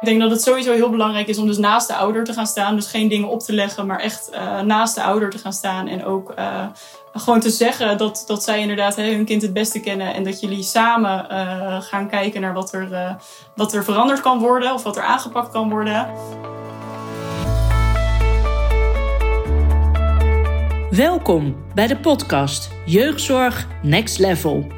Ik denk dat het sowieso heel belangrijk is om dus naast de ouder te gaan staan. Dus geen dingen op te leggen, maar echt uh, naast de ouder te gaan staan. En ook uh, gewoon te zeggen dat, dat zij inderdaad hun kind het beste kennen. En dat jullie samen uh, gaan kijken naar wat er, wat er veranderd kan worden of wat er aangepakt kan worden. Welkom bij de podcast Jeugdzorg Next Level.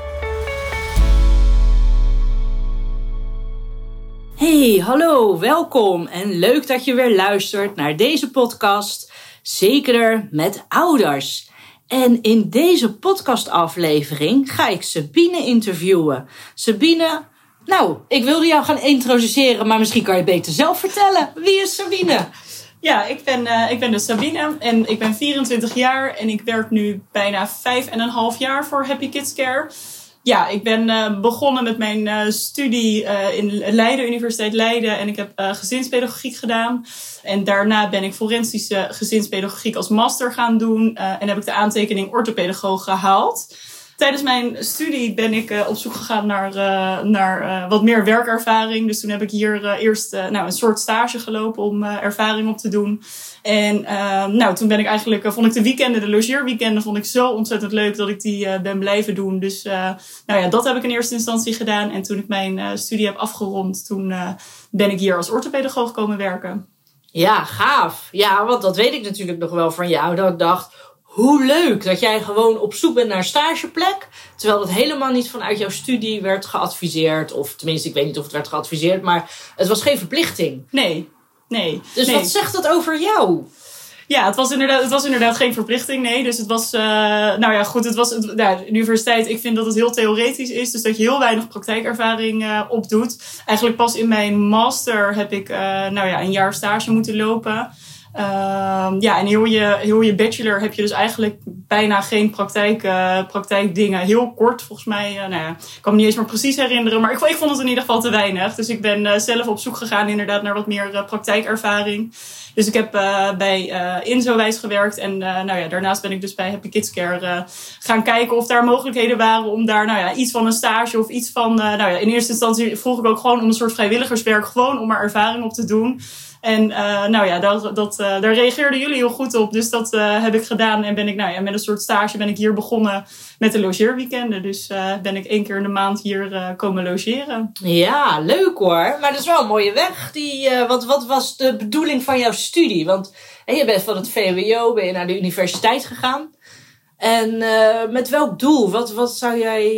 Hey, hallo, welkom en leuk dat je weer luistert naar deze podcast Zekerder met ouders. En in deze podcastaflevering ga ik Sabine interviewen. Sabine, nou, ik wilde jou gaan introduceren, maar misschien kan je beter zelf vertellen. Wie is Sabine? Ja, ik ben, uh, ik ben dus Sabine en ik ben 24 jaar en ik werk nu bijna vijf en een half jaar voor Happy Kids Care. Ja, ik ben uh, begonnen met mijn uh, studie uh, in Leiden, Universiteit Leiden. En ik heb gezinspedagogiek gedaan. En daarna ben ik forensische gezinspedagogiek als master gaan doen. en heb ik de aantekening orthopedagoog gehaald. Tijdens mijn studie ben ik op zoek gegaan naar, naar wat meer werkervaring. Dus toen heb ik hier eerst nou, een soort stage gelopen om ervaring op te doen. En uh, nou, toen ben ik eigenlijk, uh, vond ik de weekenden, de logeerweekenden, vond ik zo ontzettend leuk dat ik die uh, ben blijven doen. Dus nou ja, dat heb ik in eerste instantie gedaan. En toen ik mijn studie heb afgerond, toen ben ik hier als orthopedagoog komen werken. Ja, gaaf. Ja, want dat weet ik natuurlijk nog wel van jou. Dat ik dacht, hoe leuk dat jij gewoon op zoek bent naar een stageplek. Terwijl dat helemaal niet vanuit jouw studie werd geadviseerd. Of tenminste, ik weet niet of het werd geadviseerd, maar het was geen verplichting. Nee, Nee. Dus wat zegt dat over jou? Ja, het was, inderdaad, het was inderdaad geen verplichting, nee. Dus het was, uh, nou ja, goed, het was, het, nou, de universiteit, ik vind dat het heel theoretisch is. Dus dat je heel weinig praktijkervaring uh, opdoet. Eigenlijk pas in mijn master heb ik, uh, nou ja, een jaar stage moeten lopen. Uh, ja, en heel je, heel je bachelor heb je dus eigenlijk bijna geen praktijk, uh, praktijkdingen. Heel kort, volgens mij. Uh, nou ja, ik kan me niet eens meer precies herinneren. Maar ik, ik vond het in ieder geval te weinig. Dus ik ben uh, zelf op zoek gegaan inderdaad naar wat meer praktijkervaring. Dus ik heb bij Inzowijs gewerkt. En nou ja, daarnaast ben ik dus bij Happy Kids Care gaan kijken of daar mogelijkheden waren om daar nou ja, iets van een stage of iets van... nou ja, in eerste instantie vroeg ik ook gewoon om een soort vrijwilligerswerk. Gewoon om er ervaring op te doen. En uh, nou ja, dat, dat, uh, daar reageerden jullie heel goed op. Dus dat uh, heb ik gedaan. En ben ik nou ja, met een soort stage ben ik hier begonnen met de logeerweekenden. Dus ben ik één keer in de maand hier komen logeren. Ja, leuk hoor. Maar dat is wel een mooie weg. Die, wat, wat was de bedoeling van jouw studie? Want je bent van het VWO, ben je naar de universiteit gegaan. En met welk doel? Wat, wat zou jij,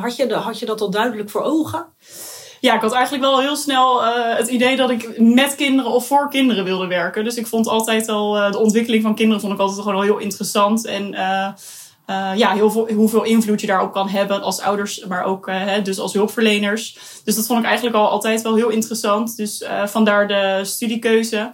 had, je, had je dat al duidelijk voor ogen? Ja, ik had eigenlijk wel heel snel uh, het idee dat ik met kinderen of voor kinderen wilde werken. Dus ik vond altijd al uh, de ontwikkeling van kinderen vond ik altijd gewoon heel interessant. En uh, ja, heel veel, hoeveel invloed je daarop kan hebben als ouders, maar ook hè, dus als hulpverleners. Dus dat vond ik eigenlijk al altijd wel heel interessant. Dus vandaar de studiekeuze.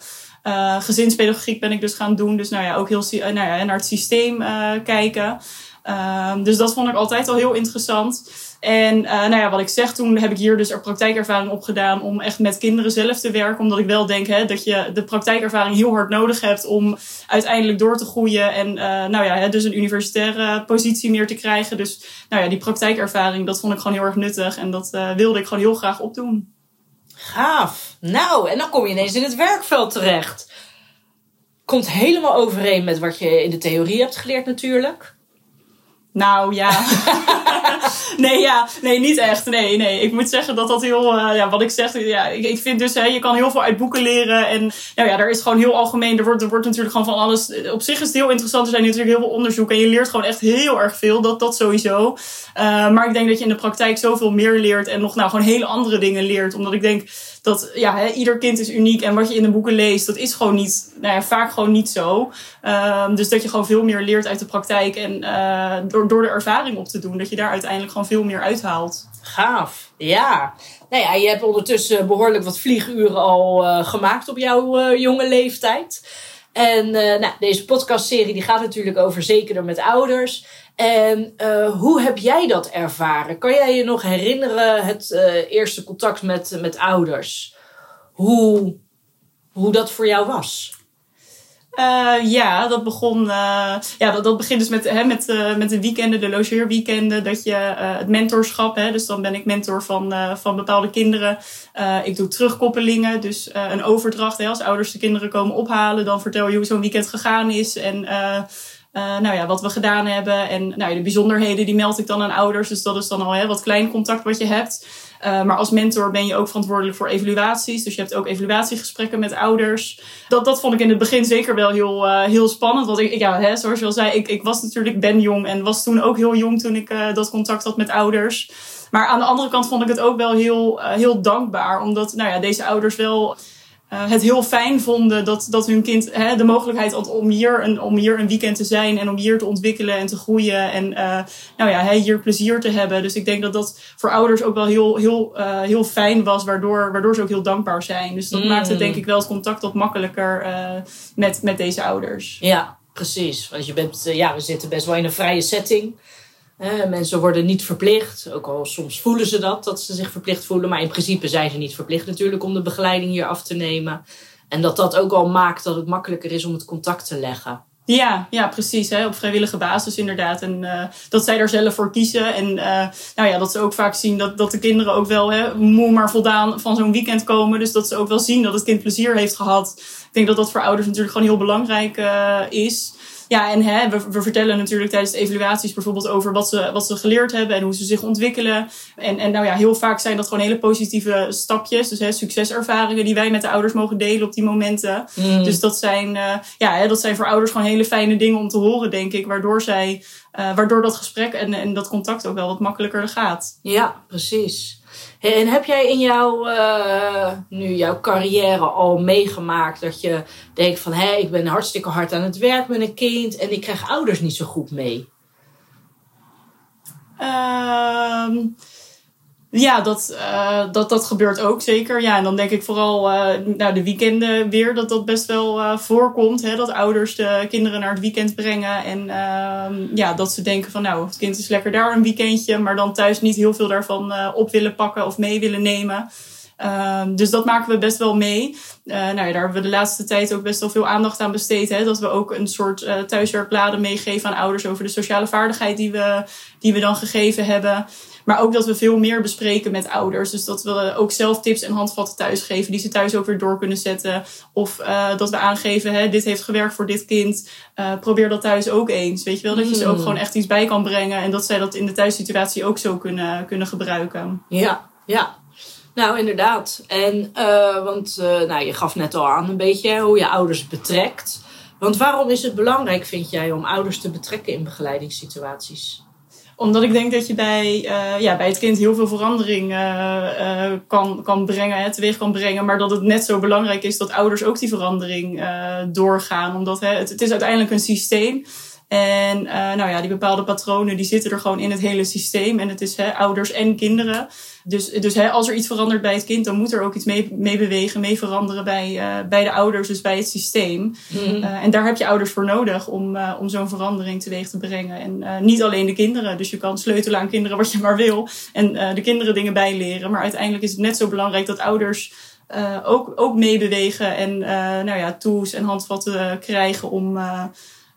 gezinspedagogiek ben ik dus gaan doen. Dus nou ja, ook heel nou ja, naar het systeem kijken. Ehm, dus dat vond ik altijd al heel interessant. En uh, nou ja, wat ik zeg, toen heb ik hier dus er praktijkervaring opgedaan om echt met kinderen zelf te werken. Omdat ik wel denk hè, dat je de praktijkervaring heel hard nodig hebt om uiteindelijk door te groeien. En uh, nou ja, hè, dus een universitaire positie meer te krijgen. Dus nou ja, die praktijkervaring, dat vond ik gewoon heel erg nuttig. En dat uh, wilde ik gewoon heel graag opdoen. Gaaf. Nou, en dan kom je ineens in het werkveld terecht. Komt helemaal overeen met wat je in de theorie hebt geleerd natuurlijk. Nou ja. nee, ja. Nee, niet echt. Nee, nee. Ik moet zeggen dat dat heel. Uh, ja, wat ik zeg. Ja, ik, ik vind dus, hè, je kan heel veel uit boeken leren. En nou ja, daar is gewoon heel algemeen. Er wordt, er wordt natuurlijk gewoon van alles. Op zich is het heel interessant. Er zijn natuurlijk heel veel onderzoeken. En je leert gewoon echt heel erg veel. Dat, dat sowieso. Uh, maar ik denk dat je in de praktijk zoveel meer leert. En nog nou gewoon hele andere dingen leert. Omdat ik denk dat ja, hè, ieder kind is uniek. En wat je in de boeken leest, dat is gewoon niet. Nou ja, vaak gewoon niet zo. Uh, dus dat je gewoon veel meer leert uit de praktijk. En uh, door, door de ervaring op te doen. Dat je daar uiteindelijk gewoon veel meer uithaalt. Gaaf, ja. Nou ja, je hebt ondertussen behoorlijk wat vlieguren al uh, gemaakt op jouw jonge leeftijd. En nou, deze podcastserie die gaat natuurlijk over zekerder met ouders. En hoe heb jij dat ervaren? Kan jij je nog herinneren het eerste contact met, met ouders? Hoe, hoe dat voor jou was? Uh, ja, dat begon. Uh, ja, dat, dat begint dus met, hè, met, uh, met de weekenden, de logeerweekenden. Dat je het mentorschap, hè, dus dan ben ik mentor van, van bepaalde kinderen. ik doe terugkoppelingen, dus een overdracht. Hè, als ouders de kinderen komen ophalen, dan vertel je hoe zo'n weekend gegaan is. En nou ja, wat we gedaan hebben. En nou, de bijzonderheden die meld ik dan aan ouders. Dus dat is dan al hè, wat klein contact wat je hebt. Uh, maar als mentor ben je ook verantwoordelijk voor evaluaties. Dus je hebt ook evaluatiegesprekken met ouders. Dat, dat vond ik in het begin zeker wel heel, uh, heel spannend. Want ik, ja, hè, zoals je al zei, ik, ik was natuurlijk ben jong en was toen ook heel jong toen ik uh, dat contact had met ouders. Maar aan de andere kant vond ik het ook wel heel, heel dankbaar. Omdat nou ja, deze ouders wel uh, het heel fijn vonden dat, dat hun kind hè, de mogelijkheid had om hier, een, om hier een weekend te zijn en om hier te ontwikkelen en te groeien en uh, nou ja, hier plezier te hebben. Dus ik denk dat dat voor ouders ook wel heel, heel, uh, heel fijn was, waardoor, waardoor ze ook heel dankbaar zijn. Dus dat mm. maakte denk ik wel het contact wat makkelijker met, met deze ouders. Ja, precies. Want je bent, ja, we zitten best wel in een vrije setting mensen worden niet verplicht, ook al soms voelen ze dat, dat ze zich verplicht voelen. Maar in principe zijn ze niet verplicht natuurlijk om de begeleiding hier af te nemen. En dat dat ook al maakt dat het makkelijker is om het contact te leggen. Ja, ja, precies. Hè, op vrijwillige basis inderdaad. En uh, dat zij daar zelf voor kiezen. En uh, nou ja, dat ze ook vaak zien dat, dat de kinderen ook wel hè, moe maar voldaan van zo'n weekend komen. Dus dat ze ook wel zien dat het kind plezier heeft gehad. Ik denk dat dat voor ouders natuurlijk gewoon heel belangrijk uh, is. Ja, en hè, we, we, vertellen natuurlijk tijdens de evaluaties bijvoorbeeld over wat ze, wat ze geleerd hebben en hoe ze zich ontwikkelen. En, en nou ja, heel vaak zijn dat gewoon hele positieve stapjes. Dus hè, succeservaringen die wij met de ouders mogen delen op die momenten. Mm. Dus dat zijn, uh, ja, hè, dat zijn voor ouders gewoon hele fijne dingen om te horen, denk ik. Waardoor zij, uh, waardoor dat gesprek en, en dat contact ook wel wat makkelijker gaat. Ja, precies. En heb jij in jouw, uh, nu jouw carrière al meegemaakt dat je denkt van hé, ik ben hartstikke hard aan het werk met een kind en ik krijg ouders niet zo goed mee? Uh, ja, dat, uh, dat, dat gebeurt ook zeker. Ja, en dan denk ik vooral uh, de weekenden weer dat dat best wel uh, voorkomt. Hè, dat ouders de kinderen naar het weekend brengen. En ehm, ja, dat ze denken van nou, het kind is lekker daar een weekendje. Maar dan thuis niet heel veel daarvan op willen pakken of mee willen nemen. Ehm, dus dat maken we best wel mee. Uh, nou ja, daar hebben we de laatste tijd ook best wel veel aandacht aan besteed. Hè? Dat we ook een soort uh, thuiswerkbladen meegeven aan ouders over de sociale vaardigheid die we, die we dan gegeven hebben. Maar ook dat we veel meer bespreken met ouders. Dus dat we ook zelf tips en handvatten thuis geven die ze thuis ook weer door kunnen zetten. Of uh, dat we aangeven, hè, dit heeft gewerkt voor dit kind. Uh, probeer dat thuis ook eens. Weet je wel, dat je ze ook mm. gewoon echt iets bij kan brengen. En dat zij dat in de thuissituatie ook zo kunnen, kunnen gebruiken. Ja, ja. Nou, inderdaad. En uh, want nou, je gaf net al aan een beetje hoe je ouders betrekt. Want waarom is het belangrijk, vind jij, om ouders te betrekken in begeleidingssituaties? Omdat ik denk dat je bij, uh, ja, bij het kind heel veel verandering kan, kan brengen, hè, teweeg kan brengen. Maar dat het net zo belangrijk is dat ouders ook die verandering doorgaan. Omdat hè, het, het is uiteindelijk een systeem. En uh, nou ja, die bepaalde patronen die zitten er gewoon in het hele systeem. En het is hè, ouders en kinderen. Dus, dus hè, als er iets verandert bij het kind, dan moet er ook iets mee, mee bewegen, mee veranderen bij, uh, bij de ouders, dus bij het systeem. Mm. Uh, en daar heb je ouders voor nodig om, om zo'n verandering teweeg te brengen. En niet alleen de kinderen. Dus je kan sleutelen aan kinderen wat je maar wil. En de kinderen dingen bijleren. Maar uiteindelijk is het net zo belangrijk dat ouders ook, ook meebewegen. En nou ja, tools en handvatten krijgen om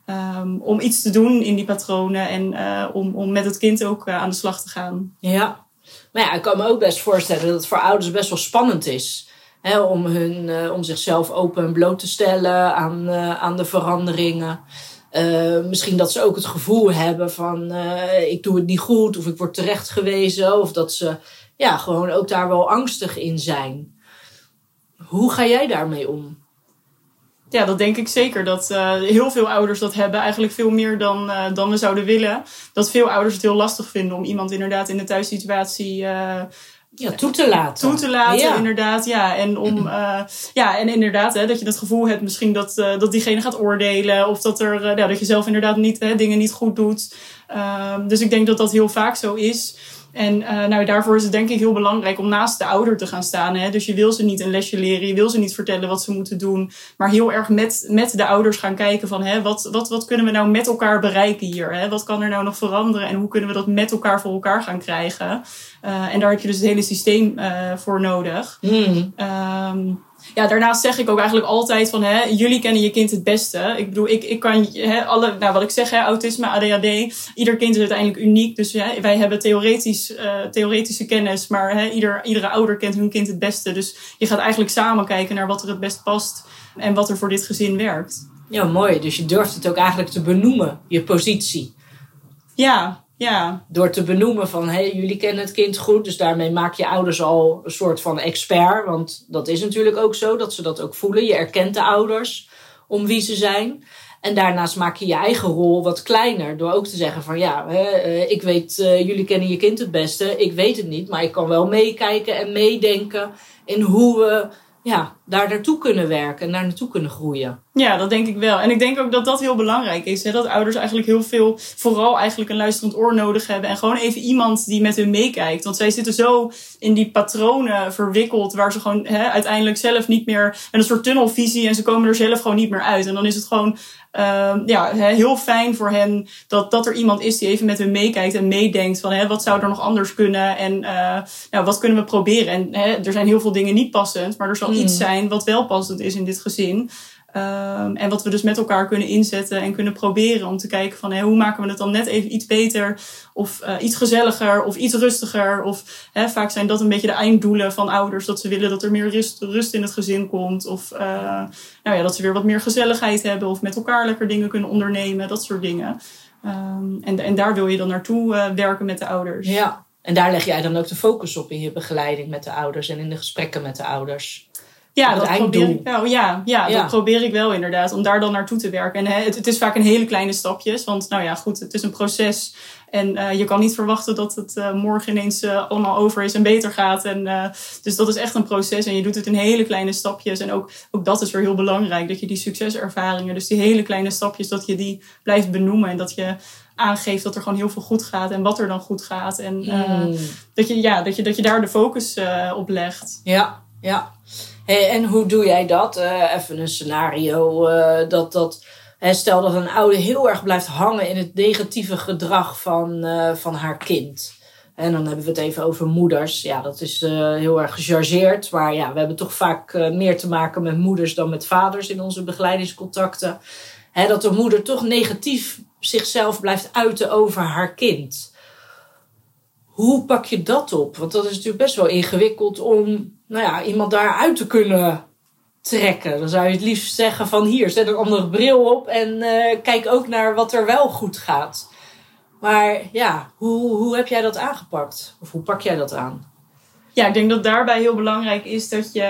Um, om iets te doen in die patronen en uh, om, om met het kind ook uh, aan de slag te gaan. Ja, maar ja, ik kan me ook best voorstellen dat het voor ouders best wel spannend is. Hè, om, hun, uh, om zichzelf open en bloot te stellen aan, aan de veranderingen. misschien dat ze ook het gevoel hebben van ik doe het niet goed of ik word terecht gewezen. Of dat ze ja, gewoon ook daar wel angstig in zijn. Hoe ga jij daarmee om? Ja, dat denk ik zeker. Dat uh, heel veel ouders dat hebben. Eigenlijk veel meer dan, uh, dan we zouden willen. Dat veel ouders het heel lastig vinden om iemand inderdaad in de thuissituatie... Uh, ja, toe te laten. Toe te laten, inderdaad. Ja, en, om, ja, en inderdaad, hè, dat je het gevoel hebt misschien dat, dat diegene gaat oordelen. Of dat, er, ja, dat je zelf inderdaad niet, hè, dingen niet goed doet. Ehm, dus ik denk dat dat heel vaak zo is. En uh, nou, daarvoor is het denk ik heel belangrijk om naast de ouder te gaan staan. Hè? Dus je wil ze niet een lesje leren, je wil ze niet vertellen wat ze moeten doen. Maar heel erg met, met de ouders gaan kijken van hè, wat, wat, wat kunnen we nou met elkaar bereiken hier? Hè? Wat kan er nou nog veranderen en hoe kunnen we dat met elkaar voor elkaar gaan krijgen? Uh, en daar heb je dus het hele systeem uh, voor nodig. Mm. Um, ja, daarnaast zeg ik ook eigenlijk altijd van, hè, jullie kennen je kind het beste. Ik bedoel, ik, ik kan, hè, alle, nou wat ik zeg, hè, autisme, ADHD, ieder kind is uiteindelijk uniek. Dus hè, wij hebben theoretisch, uh, theoretische kennis, maar hè, ieder, iedere ouder kent hun kind het beste. Dus je gaat eigenlijk samen kijken naar wat er het best past en wat er voor dit gezin werkt. Ja, mooi. Dus je durft het ook eigenlijk te benoemen, je positie. Ja, ja. Door te benoemen van, hey, jullie kennen het kind goed, dus daarmee maak je ouders al een soort van expert. Want dat is natuurlijk ook zo, dat ze dat ook voelen. Je erkent de ouders om wie ze zijn. En daarnaast maak je je eigen rol wat kleiner. Door ook te zeggen van ja, eh, ik weet, uh, jullie kennen je kind het beste. Ik weet het niet, maar ik kan wel meekijken en meedenken in hoe we ja, daar naartoe kunnen werken en daar naartoe kunnen groeien. Ja, dat denk ik wel. En ik denk ook dat dat heel belangrijk is. Hè? Dat ouders eigenlijk heel veel, vooral eigenlijk een luisterend oor nodig hebben. En gewoon even iemand die met hun meekijkt. Want zij zitten zo in die patronen verwikkeld, waar ze gewoon hè, uiteindelijk zelf niet meer, met een soort tunnelvisie en ze komen er zelf gewoon niet meer uit. En dan is het gewoon uh, ja, heel fijn voor hen dat, dat er iemand is die even met hen meekijkt en meedenkt van hè, wat zou er nog anders kunnen en uh, nou, wat kunnen we proberen. En hè, er zijn heel veel dingen niet passend, maar er zal iets hmm. Wat wel passend is in dit gezin. Um, en wat we dus met elkaar kunnen inzetten en kunnen proberen om te kijken van hoe maken we het dan net even iets beter of uh, iets gezelliger of iets rustiger. Of hè, vaak zijn dat een beetje de einddoelen van ouders, dat ze willen dat er meer rust, rust in het gezin komt. Of uh, nou ja, dat ze weer wat meer gezelligheid hebben of met elkaar lekker dingen kunnen ondernemen, dat soort dingen. Um, en, en daar wil je dan naartoe uh, werken met de ouders. Ja, en daar leg jij dan ook de focus op in je begeleiding met de ouders en in de gesprekken met de ouders. Ja, dat probeer ik wel. Ja, ja, ja, dat probeer ik wel inderdaad. Om daar dan naartoe te werken. En hè, het, het, is vaak een hele kleine stapjes. Want nou ja, goed, het is een proces. En uh, je kan niet verwachten dat het uh, morgen ineens uh, allemaal over is en beter gaat. En, dus dat is echt een proces. En je doet het in hele kleine stapjes. En ook, ook dat is weer heel belangrijk. Dat je die succeservaringen, dus die hele kleine stapjes, dat je die blijft benoemen. En dat je aangeeft dat er gewoon heel veel goed gaat. En wat er dan goed gaat. En mm. dat, je, ja, dat, je, dat je daar de focus op legt. Ja, ja. En hoe doe jij dat? Uh, even een scenario uh, dat, dat stel dat een ouder heel erg blijft hangen in het negatieve gedrag van, uh, van haar kind. En dan hebben we het even over moeders. Ja, dat is heel erg gechargeerd. Maar ja, we hebben toch vaak meer te maken met moeders dan met vaders in onze begeleidingscontacten. Hè, dat de moeder toch negatief zichzelf blijft uiten over haar kind. Hoe pak je dat op? Want dat is natuurlijk best wel ingewikkeld om nou ja, iemand daaruit te kunnen trekken. Dan zou je het liefst zeggen van hier, zet een andere bril op en uh, kijk ook naar wat er wel goed gaat. Maar ja, hoe, hoe heb jij dat aangepakt? Of hoe pak jij dat aan? Ja, ik denk dat daarbij heel belangrijk is dat je,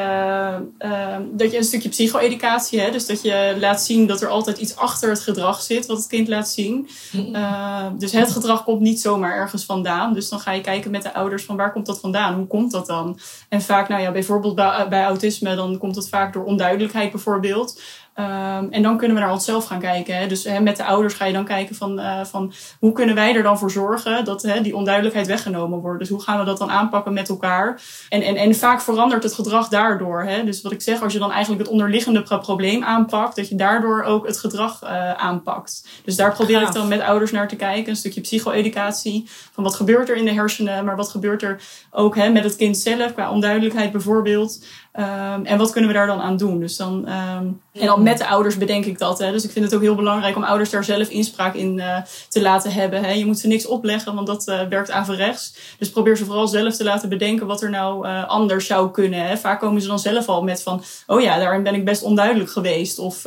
uh, dat je een stukje psycho-educatie hebt. Dus dat je laat zien dat er altijd iets achter het gedrag zit wat het kind laat zien. Uh, dus het gedrag komt niet zomaar ergens vandaan. Dus dan ga je kijken met de ouders van waar komt dat vandaan? Hoe komt dat dan? En vaak, nou ja, bijvoorbeeld bij, bij autisme, dan komt het vaak door onduidelijkheid bijvoorbeeld. Um, en dan kunnen we naar onszelf gaan kijken. Hè. Dus hè, met de ouders ga je dan kijken van, uh, van hoe kunnen wij er dan voor zorgen dat hè, die onduidelijkheid weggenomen wordt. Dus hoe gaan we dat dan aanpakken met elkaar? En, en, en vaak verandert het gedrag daardoor. Hè. Dus wat ik zeg, als je dan eigenlijk het onderliggende probleem aanpakt, dat je daardoor ook het gedrag uh, aanpakt. Dus daar probeer ik dan met ouders naar te kijken. Een stukje psycho-educatie. Van wat gebeurt er in de hersenen, maar wat gebeurt er ook hè, met het kind zelf, qua onduidelijkheid bijvoorbeeld. Um, en wat kunnen we daar dan aan doen? Dus dan, um, en dan met de ouders bedenk ik dat. Hè. Dus ik vind het ook heel belangrijk om ouders daar zelf inspraak in uh, te laten hebben. Hè. Je moet ze niks opleggen, want dat uh, werkt averechts. Dus probeer ze vooral zelf te laten bedenken wat er nou uh, anders zou kunnen. Hè. Vaak komen ze dan zelf al met van, oh ja, daarin ben ik best onduidelijk geweest. Of,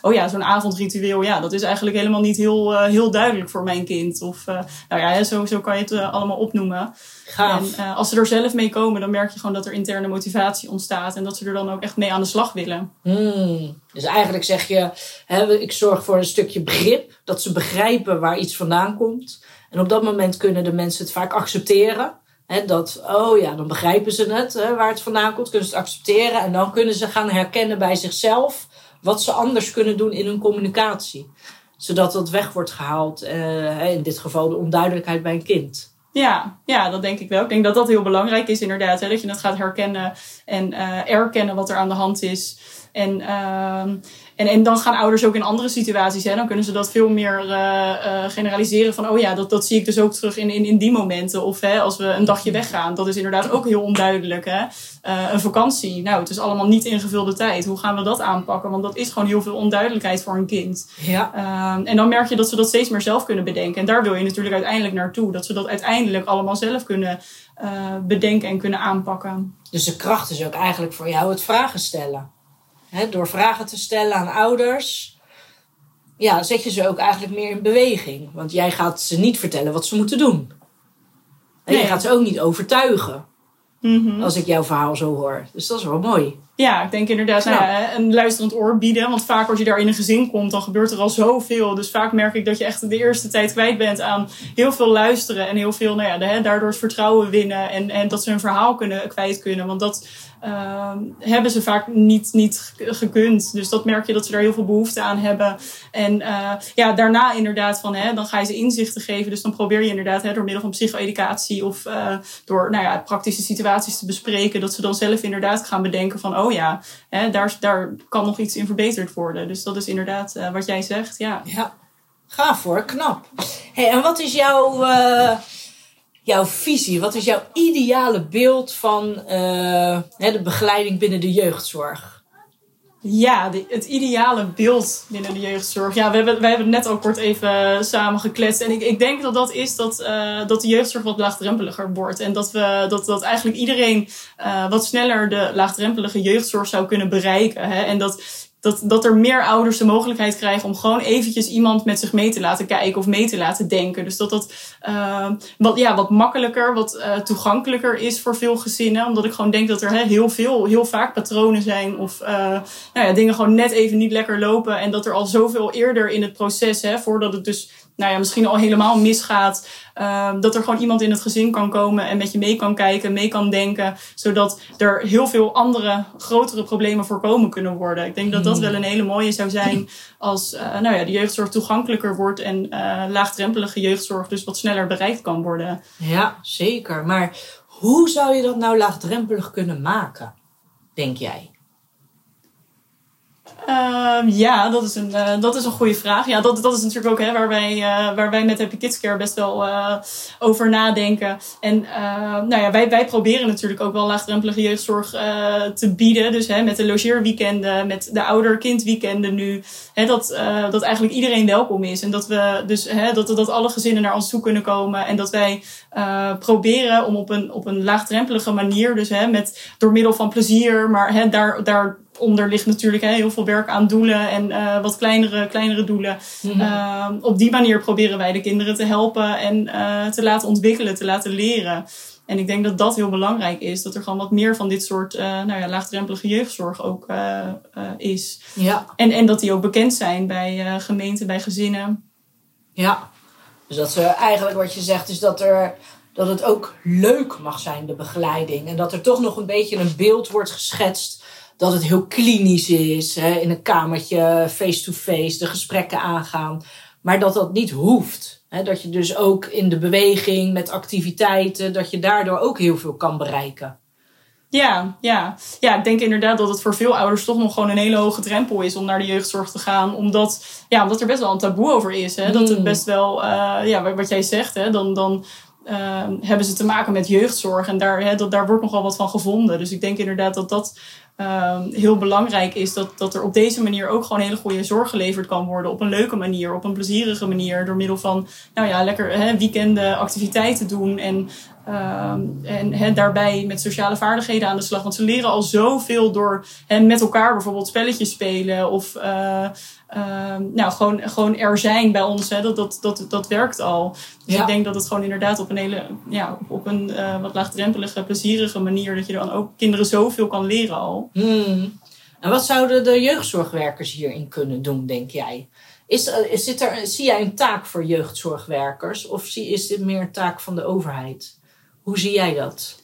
oh ja, zo'n avondritueel, ja, dat is eigenlijk helemaal niet heel, heel duidelijk voor mijn kind. Of, nou ja, zo, zo kan je het allemaal opnoemen. Gaaf. En als ze er zelf mee komen, dan merk je gewoon dat er interne motivatie ontstaat. En dat ze er dan ook echt mee aan de slag willen. Hmm. Dus eigenlijk zeg je, hè, ik zorg voor een stukje begrip. Dat ze begrijpen waar iets vandaan komt. En op dat moment kunnen de mensen het vaak accepteren. Hè, dat, oh ja, dan begrijpen ze het, hè, waar het vandaan komt. Kunnen ze het accepteren. En dan kunnen ze gaan herkennen bij zichzelf wat ze anders kunnen doen in hun communicatie. Zodat dat weg wordt gehaald. Uh, in dit geval de onduidelijkheid bij een kind. Ja, ja, dat denk ik wel. Ik denk dat dat heel belangrijk is inderdaad. Hè, dat je het gaat herkennen en uh, erkennen wat er aan de hand is. En, uh, en, en dan gaan ouders ook in andere situaties. Hè, dan kunnen ze dat veel meer uh, generaliseren. Van, oh ja, dat, dat zie ik dus ook terug in, in, in die momenten. Of hè, als we een dagje weggaan. Dat is inderdaad ook heel onduidelijk. Hè. een vakantie. Nou, het is allemaal niet ingevulde tijd. Hoe gaan we dat aanpakken? Want dat is gewoon heel veel onduidelijkheid voor een kind. Ja. Ehm, en dan merk je dat ze dat steeds meer zelf kunnen bedenken. En daar wil je natuurlijk uiteindelijk naartoe. Dat ze dat uiteindelijk allemaal zelf kunnen bedenken en kunnen aanpakken. Dus de kracht is ook eigenlijk voor jou het vragen stellen door vragen te stellen aan ouders, ja, zet je ze ook eigenlijk meer in beweging. Want jij gaat ze niet vertellen wat ze moeten doen. En nee. je gaat ze ook niet overtuigen. Mhm. Als ik jouw verhaal zo hoor. Dus dat is wel mooi. Ja, ik denk inderdaad nou, ja, een luisterend oor bieden. Want vaak als je daar in een gezin komt, dan gebeurt er al zoveel. Dus vaak merk ik dat je echt de eerste tijd kwijt bent aan heel veel luisteren. En heel veel, nou ja, de, daardoor het vertrouwen winnen. En, en dat ze hun verhaal kunnen, kwijt kunnen. Want dat uh, hebben ze vaak niet, niet gekund. Dus dat merk je dat ze daar heel veel behoefte aan hebben. En uh, ja, daarna inderdaad van, hè, dan ga je ze inzichten geven. Dus dan probeer je inderdaad hè, door middel van psycho-educatie of uh, door nou ja, praktische situaties te bespreken, dat ze dan zelf inderdaad gaan bedenken van, oh ja, hè, daar, daar kan nog iets in verbeterd worden. Dus dat is inderdaad uh, wat jij zegt, ja. Ja, gaaf hoor, knap. Hey, en wat is jouw jouw visie? Wat is jouw ideale beeld van uh, de begeleiding binnen de jeugdzorg? Ja, het ideale beeld binnen de jeugdzorg. Ja, we hebben, wij hebben het net ook kort even samen gekletst. En ik, ik denk dat dat is dat, uh, dat de jeugdzorg wat laagdrempeliger wordt. En dat, we, dat, dat eigenlijk iedereen uh, wat sneller de laagdrempelige jeugdzorg zou kunnen bereiken. Hè? En dat dat, dat er meer ouders de mogelijkheid krijgen om gewoon eventjes iemand met zich mee te laten kijken of mee te laten denken. Dus dat dat uh, wat, ja, wat makkelijker, wat uh, toegankelijker is voor veel gezinnen. Omdat ik gewoon denk dat er hè, heel veel, heel vaak patronen zijn of uh, nou ja, dingen gewoon net even niet lekker lopen. En dat er al zoveel eerder in het proces, hè, voordat het dus nou ja, misschien al helemaal misgaat. Uh, dat er gewoon iemand in het gezin kan komen en met je mee kan kijken, mee kan denken. Zodat er heel veel andere, grotere problemen voorkomen kunnen worden. Ik denk dat dat hmm. wel een hele mooie zou zijn als uh, nou ja, de jeugdzorg toegankelijker wordt en uh, laagdrempelige jeugdzorg dus wat sneller bereikt kan worden. Ja, zeker. Maar hoe zou je dat nou laagdrempelig kunnen maken, denk jij? Uh, ja, dat is, een, uh, dat is een goede vraag. Ja, dat, dat is natuurlijk ook hè, waar, wij, uh, waar wij met Happy Kids Care best wel eh, over nadenken. En nou ja, wij, wij proberen natuurlijk ook wel laagdrempelige jeugdzorg te bieden. Dus hè, met de logeerweekenden, met de ouder-kindweekenden nu. Hè, dat, dat eigenlijk iedereen welkom is. En dat, we dus, hè, dat, dat alle gezinnen naar ons toe kunnen komen. En dat wij proberen om op een, op een laagdrempelige manier, dus hè, met, door middel van plezier, maar hè, daar, daar onder ligt natuurlijk hè, heel veel werk aan doelen en uh, wat kleinere, kleinere doelen. Mm uh, op die manier proberen wij de kinderen te helpen en uh, te laten ontwikkelen, te laten leren. En ik denk dat dat heel belangrijk is. Dat er gewoon wat meer van dit soort nou ja, laagdrempelige jeugdzorg ook is. Ja. En, en dat die ook bekend zijn bij gemeenten, bij gezinnen. Ja, dus dat ze eigenlijk wat je zegt is dat er dat het ook leuk mag zijn, de begeleiding. En dat er toch nog een beetje een beeld wordt geschetst dat het heel klinisch is, hè, in een kamertje, face-to-face, de gesprekken aangaan. Maar dat dat niet hoeft. Hè, dat je dus ook in de beweging, met activiteiten, dat je daardoor ook heel veel kan bereiken. Ja, ja. ja, ik denk inderdaad dat het voor veel ouders toch nog gewoon een hele hoge drempel is om naar de jeugdzorg te gaan. Omdat, ja, omdat er best wel een taboe over is. Hè? Dat het hmm. best wel, uh, ja, wat jij zegt, hè, dan, dan uh, hebben ze te maken met jeugdzorg. En daar, hè, dat, daar wordt nogal wat van gevonden. Dus ik denk inderdaad dat dat um, heel belangrijk is dat, dat er op deze manier ook gewoon hele goede zorg geleverd kan worden. Op een leuke manier, op een plezierige manier. Door middel van, nou ja, lekker hè, weekenden activiteiten doen. En, um, en daarbij met sociale vaardigheden aan de slag. Want ze leren al zoveel door hè, met elkaar bijvoorbeeld spelletjes spelen. Of uh, um, nou, gewoon, gewoon er zijn bij ons. Hè, dat, dat, dat, dat werkt al. Dus ik denk dat het gewoon inderdaad op een hele, ja, op een uh, wat laagdrempelige, plezierige manier. Dat je dan ook kinderen zoveel kan leren al. Hmm. En wat zouden de jeugdzorgwerkers hierin kunnen doen, denk jij? Is, zit er, zie jij een taak voor jeugdzorgwerkers? Of zie, is dit meer een taak van de overheid? Hoe zie jij dat?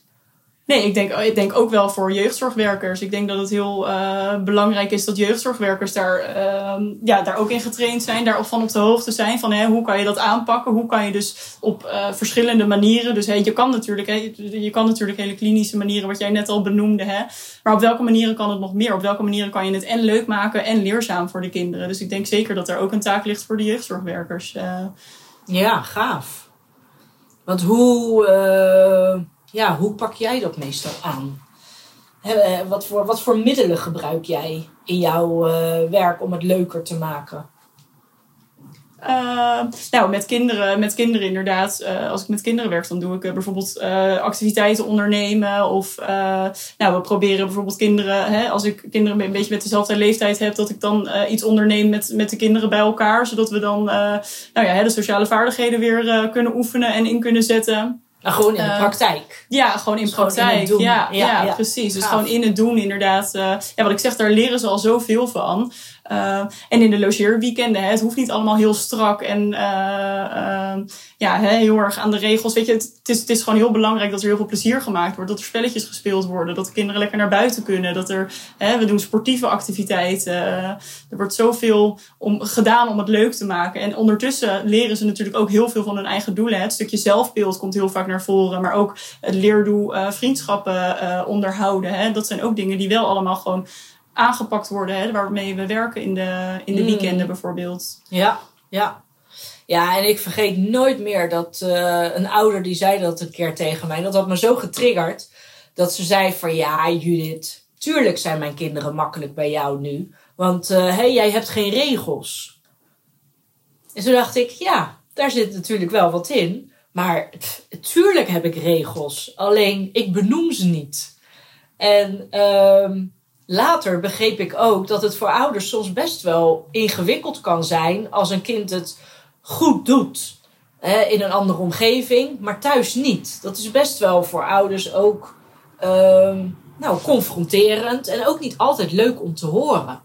Nee, ik denk, ik denk ook wel voor jeugdzorgwerkers. Ik denk dat het heel uh, belangrijk is dat jeugdzorgwerkers daar, uh, ja, daar ook in getraind zijn. Daar van op de hoogte zijn van hè, hoe kan je dat aanpakken. Hoe kan je dus op uh, verschillende manieren. Dus hè, je, kan natuurlijk, hè, je kan natuurlijk hele klinische manieren, wat jij net al benoemde. Hè, maar op welke manieren kan het nog meer? Op welke manieren kan je het en leuk maken en leerzaam voor de kinderen? Dus ik denk zeker dat er ook een taak ligt voor de jeugdzorgwerkers. Uh. Ja, gaaf. Want hoe ja, hoe pak jij dat meestal aan? Eh, wat, voor, wat voor middelen gebruik jij in jouw uh, werk om het leuker te maken? Uh, nou, met kinderen, met kinderen inderdaad. Als ik met kinderen werk, dan doe ik bijvoorbeeld activiteiten ondernemen. Of nou, we proberen bijvoorbeeld kinderen, hè, als ik kinderen een beetje met dezelfde leeftijd heb, dat ik dan iets onderneem met, met de kinderen bij elkaar. Zodat we dan nou ja, de sociale vaardigheden weer kunnen oefenen en in kunnen zetten. Gewoon in de eh, praktijk. Ja, gewoon in dus praktijk. ja, ja, ja, precies. Dus gewoon in het doen inderdaad. Uh, ja, wat ik zeg, daar leren ze al zoveel van. Uh, en in de logeerweekenden, hè, het hoeft niet allemaal heel strak en uh, ja, hè, heel erg aan de regels. Weet je, het, is, het is gewoon heel belangrijk dat er heel veel plezier gemaakt wordt. Dat er spelletjes gespeeld worden. Dat de kinderen lekker naar buiten kunnen. Dat er, hè, we doen sportieve activiteiten. er wordt zoveel om, gedaan om het leuk te maken. En ondertussen leren ze natuurlijk ook heel veel van hun eigen doelen. Het stukje zelfbeeld komt heel vaak naar voren. Maar ook het leerdoel vriendschappen onderhouden. Hè. Dat zijn ook dingen die wel allemaal gewoon aangepakt worden, hè, waarmee we werken in de, in de mm. weekenden bijvoorbeeld. Ja, ja. Ja, en ik vergeet nooit meer dat uh, een ouder die zei dat een keer tegen mij. Dat had me zo getriggerd. Dat ze zei van ja, Judith, tuurlijk zijn mijn kinderen makkelijk bij jou nu. Want uh, hey, jij hebt geen regels. En toen dacht ik, ja, daar zit natuurlijk wel wat in. Maar pff, tuurlijk heb ik regels. Alleen ik benoem ze niet. En uh, later begreep ik ook dat het voor ouders soms best wel ingewikkeld kan zijn als een kind het goed doet. Hè, in een andere omgeving, maar thuis niet. Dat is best wel voor ouders ook uh, nou, confronterend en ook niet altijd leuk om te horen.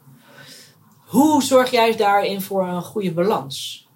Hoe zorg jij daarin voor een goede balans?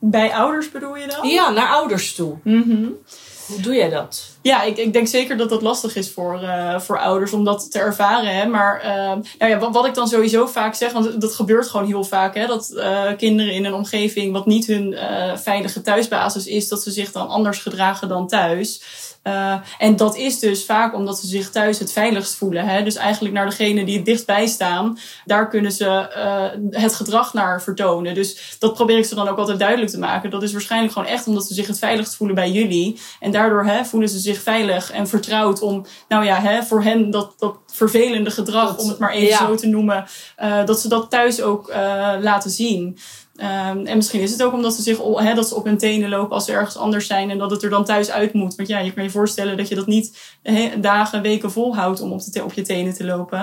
Bij ouders bedoel je dan? Ja, naar ouders toe. Mm hoe doe jij dat? Ja, ik, ik denk zeker dat dat lastig is voor, uh, voor ouders om dat te ervaren. Hè. Maar uh, nou ja, wat, ik dan sowieso vaak zeg, want dat gebeurt gewoon heel vaak, hè, dat uh, kinderen in een omgeving wat niet hun veilige thuisbasis is, dat ze zich dan anders gedragen dan thuis. Uh, en dat is dus vaak omdat ze zich thuis het veiligst voelen. Hè? Dus eigenlijk naar degene die het dichtstbij staan, daar kunnen ze uh, het gedrag naar vertonen. Dus dat probeer ik ze dan ook altijd duidelijk te maken. Dat is waarschijnlijk gewoon echt omdat ze zich het veiligst voelen bij jullie. En daardoor hè, voelen ze zich veilig en vertrouwd om, nou ja, hè, voor hen dat, dat vervelende gedrag, om het maar even zo te noemen, uh, dat ze dat thuis ook laten zien. Um, en misschien is het ook omdat ze zich he, dat ze op hun tenen lopen als ze ergens anders zijn en dat het er dan thuis uit moet. Want ja, je kan je voorstellen dat je dat niet he, dagen, weken volhoudt om op, de, op je tenen te lopen.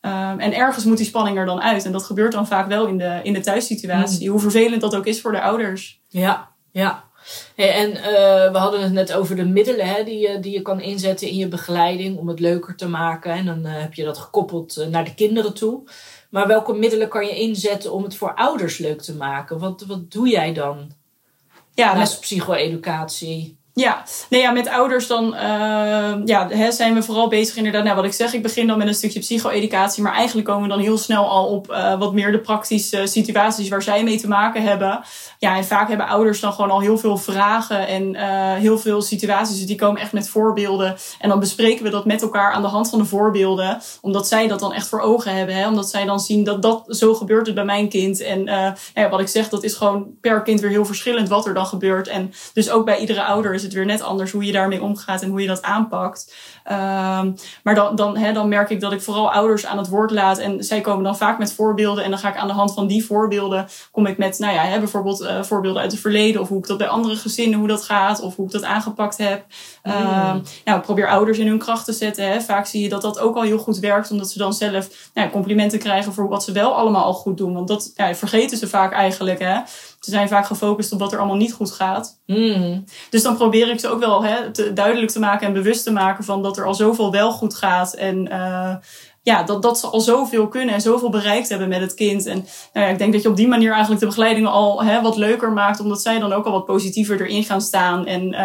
Um, en ergens moet die spanning er dan uit. En dat gebeurt dan vaak wel in de, in de thuissituatie. Mm. Hoe vervelend dat ook is voor de ouders. Ja, ja. En uh, we hadden het net over de middelen hè, die, je, die je kan inzetten in je begeleiding om het leuker te maken. En dan uh, heb je dat gekoppeld uh, naar de kinderen toe. Maar welke middelen kan je inzetten om het voor ouders leuk te maken? Wat, wat doe jij dan? Ja, naast met psycho-educatie. Ja, nee, ja, met ouders dan uh, ja, hè, zijn we vooral bezig inderdaad. Nou, wat ik zeg, ik begin dan met een stukje psycho-educatie. Maar eigenlijk komen we dan heel snel al op uh, wat meer de praktische situaties waar zij mee te maken hebben. Ja, en vaak hebben ouders dan gewoon al heel veel vragen en uh, heel veel situaties. Dus die komen echt met voorbeelden. En dan bespreken we dat met elkaar aan de hand van de voorbeelden. Omdat zij dat dan echt voor ogen hebben. Hè? Omdat zij dan zien dat dat zo gebeurt het bij mijn kind. En nou ja, wat ik zeg, dat is gewoon per kind weer heel verschillend wat er dan gebeurt. En dus ook bij iedere ouder is het weer net anders hoe je daarmee omgaat en hoe je dat aanpakt. Um, maar dan, dan, hè, dan merk ik dat ik vooral ouders aan het woord laat. En zij komen dan vaak met voorbeelden. En dan ga ik aan de hand van die voorbeelden, kom ik met, nou ja, hè, bijvoorbeeld uh, voorbeelden uit het verleden. Of hoe ik dat bij andere gezinnen, hoe dat gaat. Of hoe ik dat aangepakt heb. Mm. Um, nou, ik probeer ouders in hun kracht te zetten. Hè. Vaak zie je dat dat ook al heel goed werkt. Omdat ze dan zelf nou, complimenten krijgen voor wat ze wel allemaal al goed doen. Want dat ja, vergeten ze vaak eigenlijk. Hè. Ze zijn vaak gefocust op wat er allemaal niet goed gaat. Mm. Dus dan probeer ik ze ook wel hè, te, duidelijk te maken en bewust te maken van dat er al zoveel wel goed gaat. En uh, ja, dat, dat ze al zoveel kunnen en zoveel bereikt hebben met het kind. En nou ja, ik denk dat je op die manier eigenlijk de begeleiding al hè, wat leuker maakt, omdat zij dan ook al wat positiever erin gaan staan. En uh,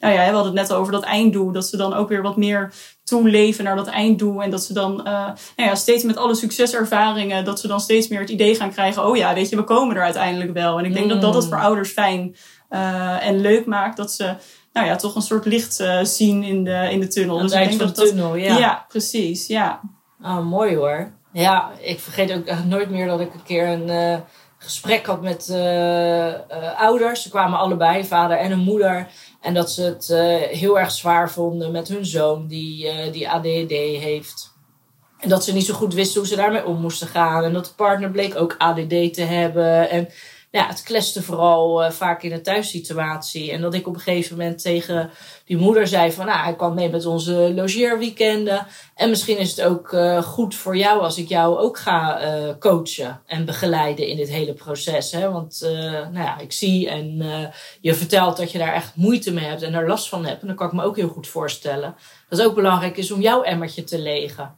nou ja, we hadden het net over dat einddoel, dat ze dan ook weer wat meer toeleven naar dat einddoel. En dat ze dan uh, nou ja, steeds met alle succeservaringen, dat ze dan steeds meer het idee gaan krijgen, oh ja, weet je, we komen er uiteindelijk wel. En ik denk dat dat het voor ouders fijn uh, en leuk maakt, dat ze nou ja, toch een soort licht uh, zien in de, in de tunnel. Aan dus ik denk dat de tunnel, ja. Ja, precies, ja. Oh, mooi hoor. Ja, ik vergeet ook nooit meer dat ik een keer een uh, gesprek had met uh, uh, ouders. Ze kwamen allebei, vader en een moeder. En dat ze het heel erg zwaar vonden met hun zoon die, die ADHD heeft. En dat ze niet zo goed wisten hoe ze daarmee om moesten gaan. En dat de partner bleek ook ADD te hebben. En ja, het kleste vooral uh, vaak in de thuissituatie. En dat ik op een gegeven moment tegen die moeder zei van... Nou, hij kwam mee met onze logeerweekenden. En misschien is het ook uh, goed voor jou als ik jou ook ga uh, coachen en begeleiden in dit hele proces. Hè? Want nou ja, ik zie en je vertelt dat je daar echt moeite mee hebt en daar last van hebt. En dan kan ik me ook heel goed voorstellen dat het ook belangrijk is om jouw emmertje te legen.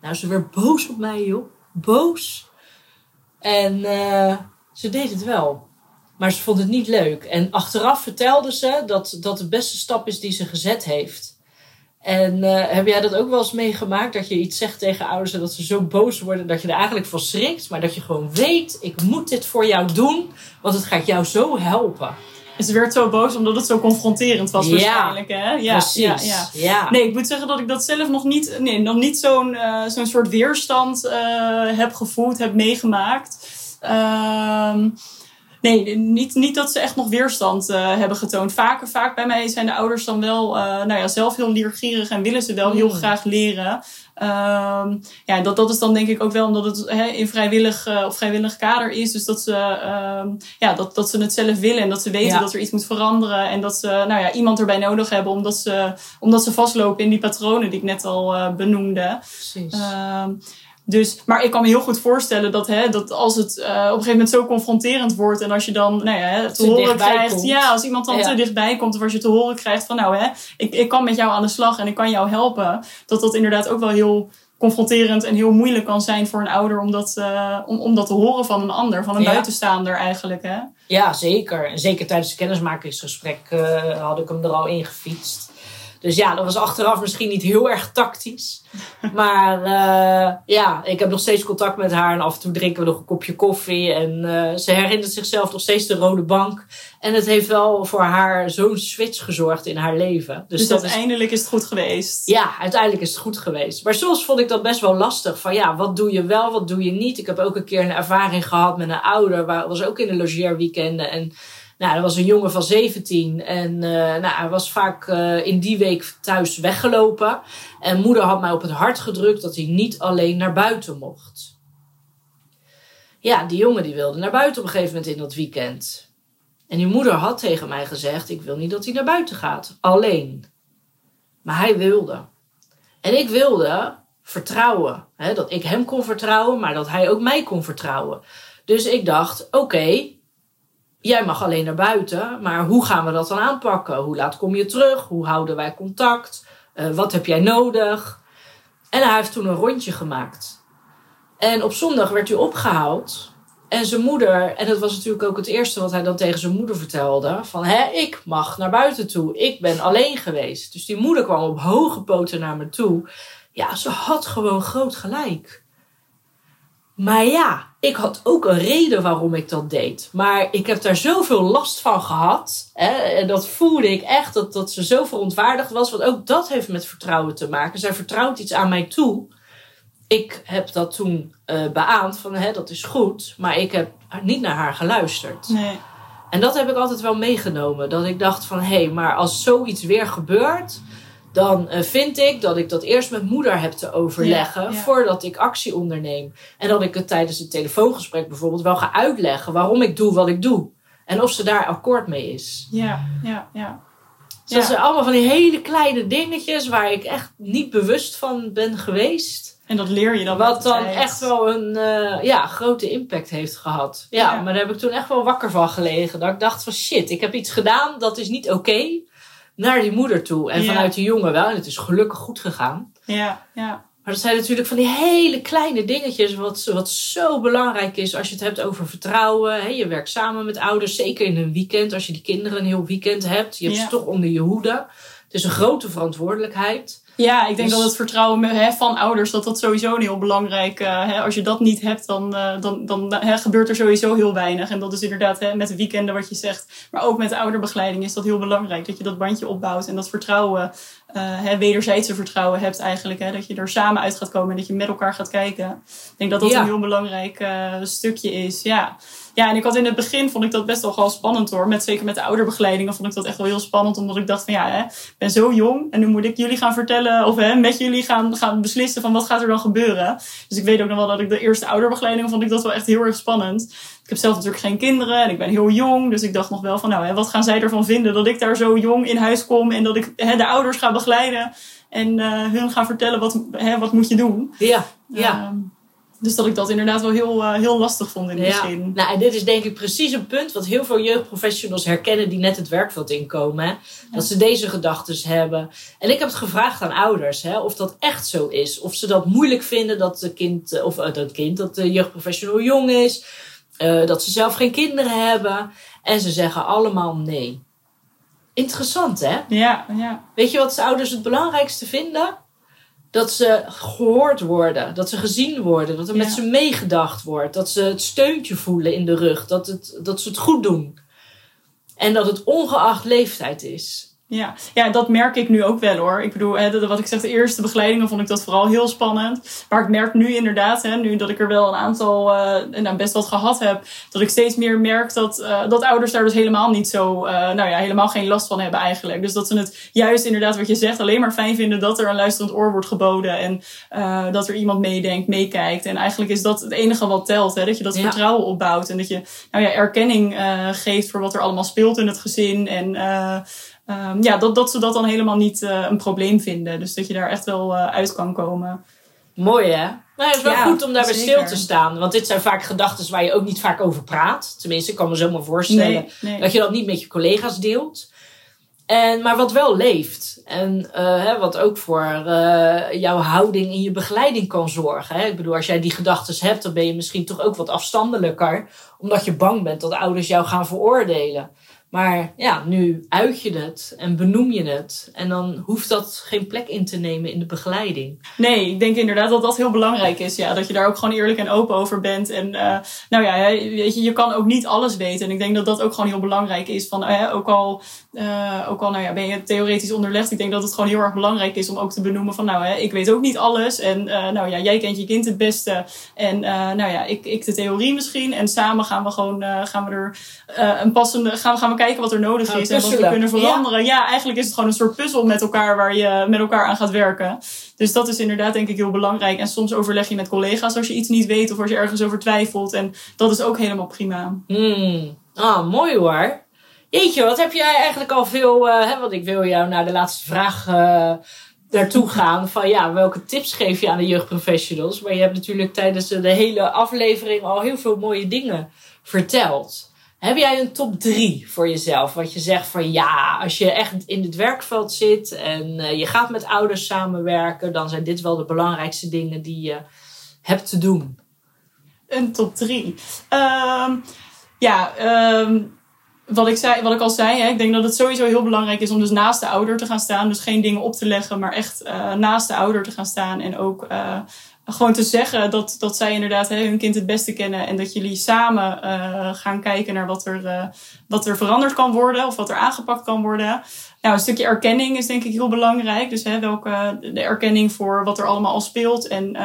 Nou, ze werd boos op mij, joh. Boos. En ze deed het wel. Maar ze vond het niet leuk. En achteraf vertelde ze dat dat de beste stap is die ze gezet heeft. En uh, heb jij dat ook wel eens meegemaakt? Dat je iets zegt tegen ouders en dat ze zo boos worden dat je er eigenlijk van schrikt. Maar dat je gewoon weet, ik moet dit voor jou doen, want het gaat jou zo helpen. En ze werd zo boos omdat het zo confronterend was waarschijnlijk. Hè? Ja, precies. Ja, ja. ja, Nee, ik moet zeggen dat ik dat zelf nog niet, nee, nog niet zo'n uh, zo'n soort weerstand uh, heb gevoeld, heb meegemaakt. Uh, nee, niet, niet dat ze echt nog weerstand uh, hebben getoond. Vaak, vaak bij mij zijn de ouders dan wel uh, nou ja, zelf heel leergierig en willen ze wel heel Hmm. graag leren. Um, ja, dat, dat is dan denk ik ook wel omdat het he, in vrijwillig uh, of vrijwillig kader is. Dus dat ze, um, ja, dat, dat ze het zelf willen en dat ze weten Ja. dat er iets moet veranderen. En dat ze nou ja, iemand erbij nodig hebben omdat ze, omdat ze vastlopen in die patronen die ik net al benoemde. Precies. Um, dus, maar ik kan me heel goed voorstellen dat, hè, dat als het uh, op een gegeven moment zo confronterend wordt en als je dan nou ja, te, Te horen krijgt, komt. ja, als iemand dan Ja. te dichtbij komt of als je te horen krijgt van nou hè, ik, ik kan met jou aan de slag en ik kan jou helpen, dat dat inderdaad ook wel heel confronterend en heel moeilijk kan zijn voor een ouder om dat, uh, om, om dat te horen van een ander, van een Ja. buitenstaander eigenlijk. Hè? Ja, zeker. En zeker tijdens het kennismakingsgesprek uh, had ik hem er al in gefietst. Dus ja, dat was achteraf misschien niet heel erg tactisch. Maar uh, ja, ik heb nog steeds contact met haar. En af en toe drinken we nog een kopje koffie. En uh, ze herinnert zichzelf nog steeds de rode bank. En het heeft wel voor haar zo'n switch gezorgd in haar leven. Dus, dus dat uiteindelijk is... is het goed geweest. Ja, uiteindelijk is het goed geweest. Maar soms vond ik dat best wel lastig. Van ja, wat doe je wel, wat doe je niet? Ik heb ook een keer een ervaring gehad met een ouder. Waar was ook in de logeerweekenden. En nou, er was een jongen van 17 en uh, nou, hij was vaak uh, in die week thuis weggelopen. En moeder had mij op het hart gedrukt dat hij niet alleen naar buiten mocht. Ja, die jongen die wilde naar buiten op een gegeven moment in dat weekend. En die moeder had tegen mij gezegd: Ik wil niet dat hij naar buiten gaat, alleen. Maar hij wilde. En ik wilde vertrouwen. Hè, dat ik hem kon vertrouwen, maar dat hij ook mij kon vertrouwen. Dus ik dacht: Oké, jij mag alleen naar buiten, maar hoe gaan we dat dan aanpakken? Hoe laat kom je terug? Hoe houden wij contact? Uh, wat heb jij nodig? En hij heeft toen een rondje gemaakt. En op zondag werd hij opgehaald. En zijn moeder, en dat was natuurlijk ook het eerste wat hij dan tegen zijn moeder vertelde: van hè, ik mag naar buiten toe. Ik ben alleen geweest. Dus die moeder kwam op hoge poten naar me toe. Ja, ze had gewoon groot gelijk. Maar ja, ik had ook een reden waarom ik dat deed. Maar ik heb daar zoveel last van gehad. Hè, en dat voelde ik echt, dat, dat ze zo verontwaardigd was. Want ook dat heeft met vertrouwen te maken. Zij vertrouwt iets aan mij toe. Ik heb dat toen uh, beaamd van, hè, dat is goed. Maar ik heb niet naar haar geluisterd. Nee. En dat heb ik altijd wel meegenomen. Dat ik dacht van, hé, hey, maar als zoiets weer gebeurt dan uh, vind ik dat ik dat eerst met moeder heb te overleggen Ja, ja. voordat ik actie onderneem. En dat ik het tijdens het telefoongesprek bijvoorbeeld wel ga uitleggen waarom ik doe wat ik doe. En of ze daar akkoord mee is. Ja, ja, ja. Dus dat zijn allemaal van die hele kleine dingetjes waar ik echt niet bewust van ben geweest. En dat leer je dan Wat dan tijd. echt wel een uh, ja, grote impact heeft gehad. Ja, Ja. maar daar heb ik toen echt wel wakker van gelegen. Dat ik dacht van shit, ik heb iets gedaan, dat is niet oké. Naar die moeder toe. En Ja. vanuit die jongen wel. En het is gelukkig goed gegaan. Ja, ja. Maar dat zijn natuurlijk van die hele kleine dingetjes, wat, wat zo belangrijk is als je het hebt over vertrouwen. Hè? Je werkt samen met ouders, zeker in een weekend, als je die kinderen een heel weekend hebt. Je hebt Ja. ze toch onder je hoede. Het is een grote verantwoordelijkheid. Ja, ik denk Dus- dat het vertrouwen hè, van ouders, dat dat sowieso een heel belangrijk uh, hè, Als je dat niet hebt, dan, uh, dan, dan hè, gebeurt er sowieso heel weinig. En dat is inderdaad hè, met de weekenden wat je zegt. Maar ook met de ouderbegeleiding is dat heel belangrijk. Dat je dat bandje opbouwt en dat vertrouwen, hè, wederzijdse vertrouwen hebt eigenlijk. Hè, dat je er samen uit gaat komen en dat je met elkaar gaat kijken. Ik denk dat dat Ja. een heel belangrijk uh, stukje is. Ja. ja, en ik had in het begin, vond ik dat best wel gewoon spannend hoor. Met, zeker met de ouderbegeleidingen vond ik dat echt wel heel spannend. Omdat ik dacht van ja, hè, ik ben zo jong en nu moet ik jullie gaan vertellen of hè, met jullie gaan, gaan beslissen van wat gaat er dan gebeuren. Dus ik weet ook nog wel dat ik de eerste ouderbegeleiding vond ik dat wel echt heel erg spannend. Ik heb zelf natuurlijk geen kinderen en ik ben heel jong. Dus ik dacht nog wel van nou, hè, wat gaan zij ervan vinden dat ik daar zo jong in huis kom en dat ik hè, de ouders ga begeleiden en uh, hun ga vertellen wat, hè, wat moet je doen. Ja, ja. Uh, dus dat ik dat inderdaad wel heel, uh, heel lastig vond in het ja. begin. Nou, en dit is denk ik precies een punt wat heel veel jeugdprofessionals herkennen die net het werkveld inkomen. Hè? Dat ze deze gedachten hebben. En ik heb het gevraagd aan ouders hè, of dat echt zo is. Of ze dat moeilijk vinden dat de kind, of uh, dat kind, dat de jeugdprofessional jong is. Uh, dat ze zelf geen kinderen hebben. En ze zeggen allemaal nee. Interessant hè? Ja, ja. Weet je wat de ouders het belangrijkste vinden? Dat ze gehoord worden, dat ze gezien worden, dat er met ze meegedacht wordt, dat ze het steuntje voelen in de rug, dat, het, dat ze het goed doen. En dat het ongeacht leeftijd is. Ja. ja, dat merk ik nu ook wel hoor. Ik bedoel, hè, wat ik zeg, de eerste begeleidingen vond ik dat vooral heel spannend. Maar ik merk nu inderdaad, hè, nu dat ik er wel een aantal, eh nou, best wat gehad heb, dat ik steeds meer merk dat, eh, dat ouders daar dus helemaal niet zo, eh, nou ja, helemaal geen last van hebben eigenlijk. Dus dat ze het juist inderdaad wat je zegt, alleen maar fijn vinden dat er een luisterend oor wordt geboden. En dat er iemand meedenkt, meekijkt. En eigenlijk is dat het enige wat telt, hè, dat je dat Ja. vertrouwen opbouwt. En dat je, nou ja, erkenning geeft voor wat er allemaal speelt in het gezin. En Um, ja, dat, dat ze dat dan helemaal niet uh, een probleem vinden. Dus dat je daar echt wel uh, uit kan komen. Mooi hè? Nou, het is wel Ja, goed om daarbij zeker. stil te staan. Want dit zijn vaak gedachten waar je ook niet vaak over praat. Tenminste, ik kan me zomaar voorstellen Nee, nee. dat je dat niet met je collega's deelt. En, maar wat wel leeft. En uh, hè, wat ook voor uh, jouw houding in je begeleiding kan zorgen. Hè? Ik bedoel, als jij die gedachten hebt, dan ben je misschien toch ook wat afstandelijker. Omdat je bang bent dat ouders jou gaan veroordelen. Maar ja, nu uit je het en benoem je het. En dan hoeft dat geen plek in te nemen in de begeleiding. Nee, ik denk inderdaad dat dat heel belangrijk is. Ja, dat je daar ook gewoon eerlijk en open over bent. En uh, nou ja, weet je, je kan ook niet alles weten. En ik denk dat dat ook gewoon heel belangrijk is. Van, ook al, uh, ook al nou ja, ben je theoretisch onderlegd. Ik denk dat het gewoon heel erg belangrijk is om ook te benoemen van... nou, ik weet ook niet alles. En uh, nou ja, jij kent je kind het beste. En nou ja, ik, ik de theorie misschien. En samen gaan we gewoon gaan we er een passende... Gaan, gaan we kijken wat er nodig is en wat we kunnen veranderen. Ja. ja, eigenlijk is het gewoon een soort puzzel met elkaar... waar je met elkaar aan gaat werken. Dus dat is inderdaad denk ik heel belangrijk. En soms overleg je met collega's als je iets niet weet... of als je ergens over twijfelt. En dat is ook helemaal prima. Hmm. Ah, mooi hoor. Jeetje, wat heb jij eigenlijk al veel... Uh, hè, want ik wil jou naar de laatste vraag... Uh, daartoe gaan van ja, welke tips geef je aan de jeugdprofessionals? Maar je hebt natuurlijk tijdens de hele aflevering al heel veel mooie dingen verteld. Heb jij een top 3 voor jezelf? Wat je zegt van ja, als je echt in het werkveld zit en uh, je gaat met ouders samenwerken, dan zijn dit wel de belangrijkste dingen die je hebt te doen. Een top 3. Um, ja, um, wat ik, zei, wat ik al zei, hè, ik denk dat het sowieso heel belangrijk is om dus naast de ouder te gaan staan. Dus geen dingen op te leggen, maar echt uh, naast de ouder te gaan staan. En ook uh, gewoon te zeggen dat, dat zij inderdaad hè, hun kind het beste kennen. En dat jullie samen uh, gaan kijken naar wat er, wat er veranderd kan worden of wat er aangepakt kan worden. Nou, een stukje erkenning is denk ik heel belangrijk. Dus hè, welke, de erkenning voor wat er allemaal al speelt. En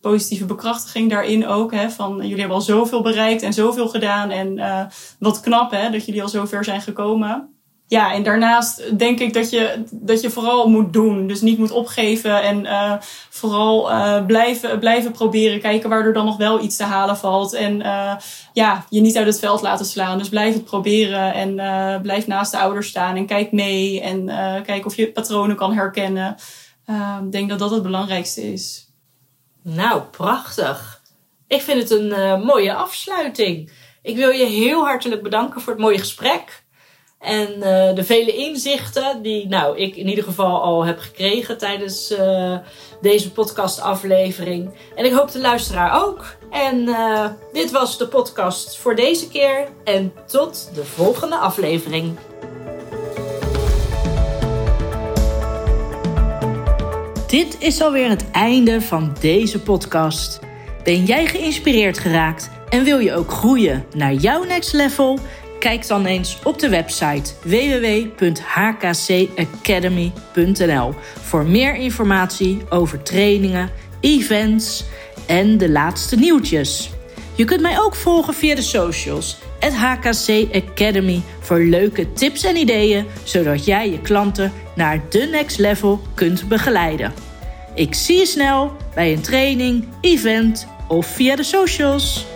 positieve bekrachtiging daarin ook. Hè, van jullie hebben al zoveel bereikt en zoveel gedaan. En uh, wat knap hè, dat jullie al zo ver zijn gekomen. Ja, en daarnaast denk ik dat je, dat je vooral moet doen. Dus niet moet opgeven en uh, vooral uh, blijven, blijven proberen. Kijken waar er dan nog wel iets te halen valt. En uh, ja, je niet uit het veld laten slaan. Dus blijf het proberen en blijf naast de ouders staan en kijk mee. En kijk of je patronen kan herkennen. Ik denk dat dat het belangrijkste is. Nou, prachtig. Ik vind het een mooie afsluiting. Ik wil je heel hartelijk bedanken voor het mooie gesprek. En uh, de vele inzichten die nou, ik in ieder geval al heb gekregen tijdens uh, deze podcastaflevering. En ik hoop de luisteraar ook. En uh, dit was de podcast voor deze keer. En tot de volgende aflevering. Dit is alweer het einde van deze podcast. Ben jij geïnspireerd geraakt en wil je ook groeien naar jouw next level? Kijk dan eens op de website www.hkcacademy.nl voor meer informatie over trainingen, events en de laatste nieuwtjes. Je kunt mij ook volgen via de socials, het HKC Academy, voor leuke tips en ideeën, zodat jij je klanten naar de next level kunt begeleiden. Ik zie je snel bij een training, event of via de socials.